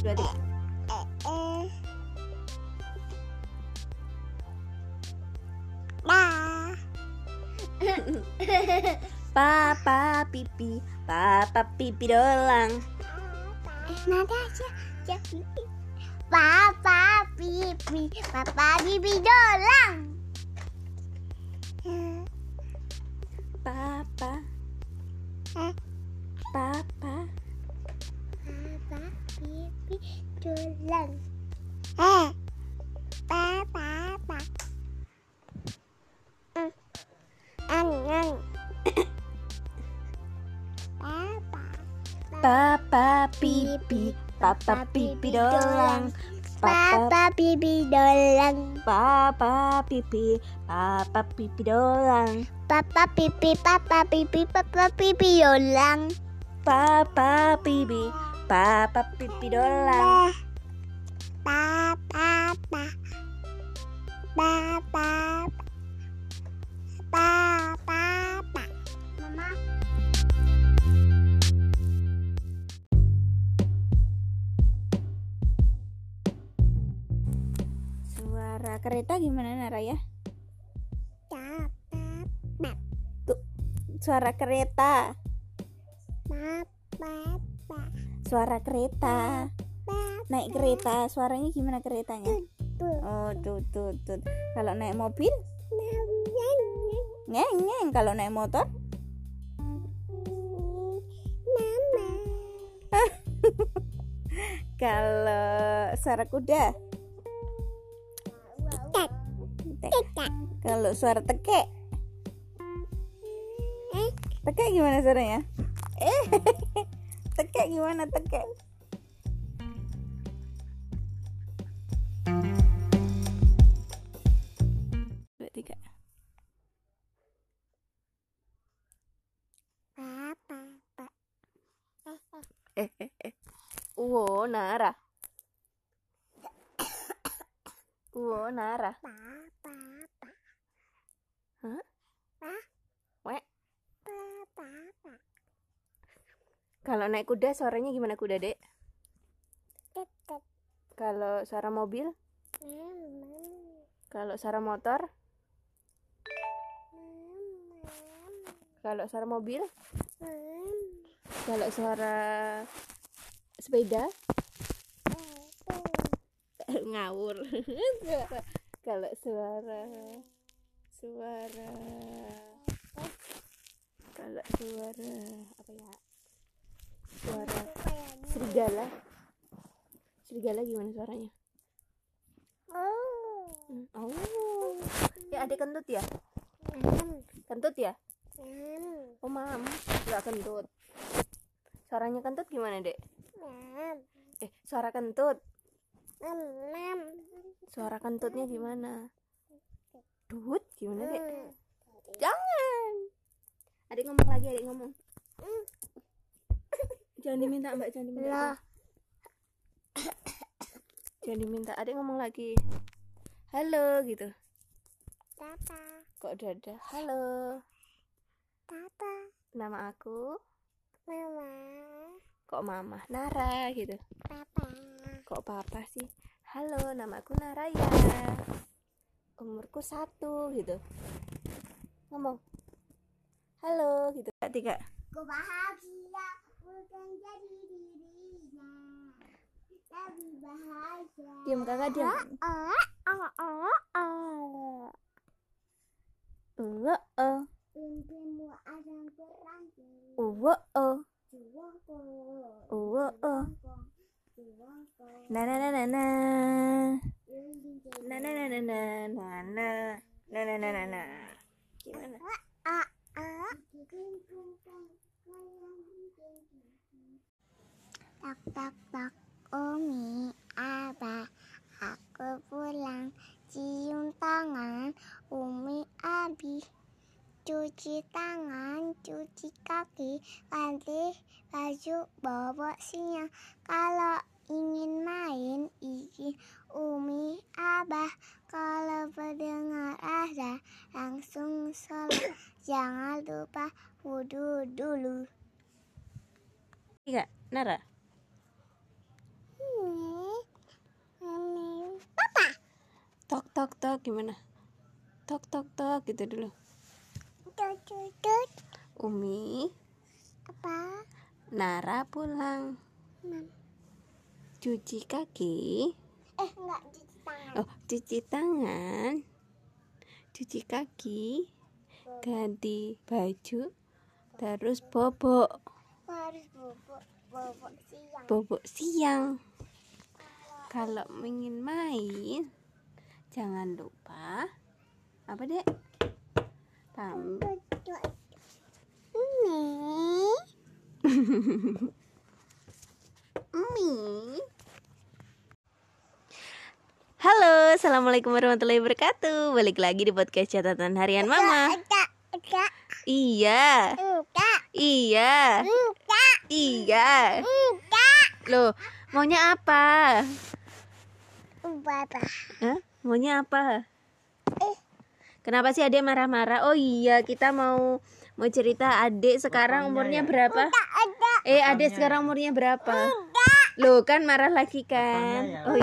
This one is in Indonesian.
dua tiga Dah. papa pipi papa pipi dolang Eh, nada aja. Ya, pipi. Papa pipi, papa pipi dolang. Dolang. Eh, papa papa. An, an. Papa. papa pipi papa pipi dolang Papa pipi dolang. papa pipi papa pipi dolang Papa pipi, papa pipi, papa pipi dolang. papa pipi papa pipi dolang Mama. suara kereta gimana Naraya Pa, pa, pa. suara kereta. Suara kereta naik kereta suaranya gimana keretanya? Oh tuh tuh tuh kalau naik mobil? Ngeng ngeng kalau naik motor? Mama. kalau suara kuda? Tek, Tek. tek. kalau suara tekek? Eh, tekek gimana suaranya? Eh? Tekek gimana tekek tiga pa, pa, pa. eh eh eh Uwo Nara Uwo Nara Pa, pa, pa. Hah? Pa, Wek. pa, pa, pa. Kalau naik kuda suaranya gimana kuda dek? Kalau suara mobil? Kalau suara motor? Kalau suara mobil? Mama. Kalau suara sepeda? Ngawur Suara- Kalau suara Suara Kalau suara Apa ya? Suara serigala Serigala gimana suaranya? Oh. Hmm, Oh Ya adik kentut ya? Kentut ya? Mam. Oh mam Gak kentut Suaranya kentut gimana dek? Mam. Eh suara kentut Mam. Mam. Suara kentutnya gimana? Dut gimana dek? Hmm. Jangan Adik ngomong lagi adik ngomong Hmm. Jangan diminta mbak jangan diminta Lah. Jangan diminta adik ngomong lagi Halo gitu Papa. Kok dada Halo Papa. Nama aku Mama. Kok mama Nara gitu Papa. Kok papa sih Halo nama aku Naraya Umurku satu gitu Ngomong Halo gitu Tiga Ku bahagia bukan jadi dirinya, tapi bahagia. Diam kakak diam Oh, oh, oh, oh. Oh berhenti. Uwo Jiwaku. Uwo Jiwaku. Na na na na na. Na na na na na na na. Na na na na na. Gimana? Tak tak tak cuci kaki, ganti baju, bawa sinyal. Kalau ingin main, izin Umi Abah. Kalau berdengar ada, langsung sholat. Jangan lupa wudhu dulu. Tiga, Nara. tok tok tok gimana tok tok tok gitu dulu tok tok tok Umi. Apa? Nara pulang. Mam. cuci kaki. Eh, enggak cuci tangan. oh cuci tangan. Cuci kaki. Ganti baju. Terus bobok. Harus bobok, bobok siang. bobok siang. Kalau ingin main jangan lupa. Apa dek? Tam Tut, tut. Ini. mie Halo, Assalamualaikum warahmatullahi wabarakatuh Balik lagi di podcast catatan harian mama Iya, iya, iya. Loh, maunya apa? Hah? Maunya apa? Eh. Kenapa sih adik marah-marah? Oh iya, kita mau mau cerita adik sekarang umurnya berapa? Ada. Eh, adik sekarang umurnya berapa? Loh, kan marah lagi kan? Oh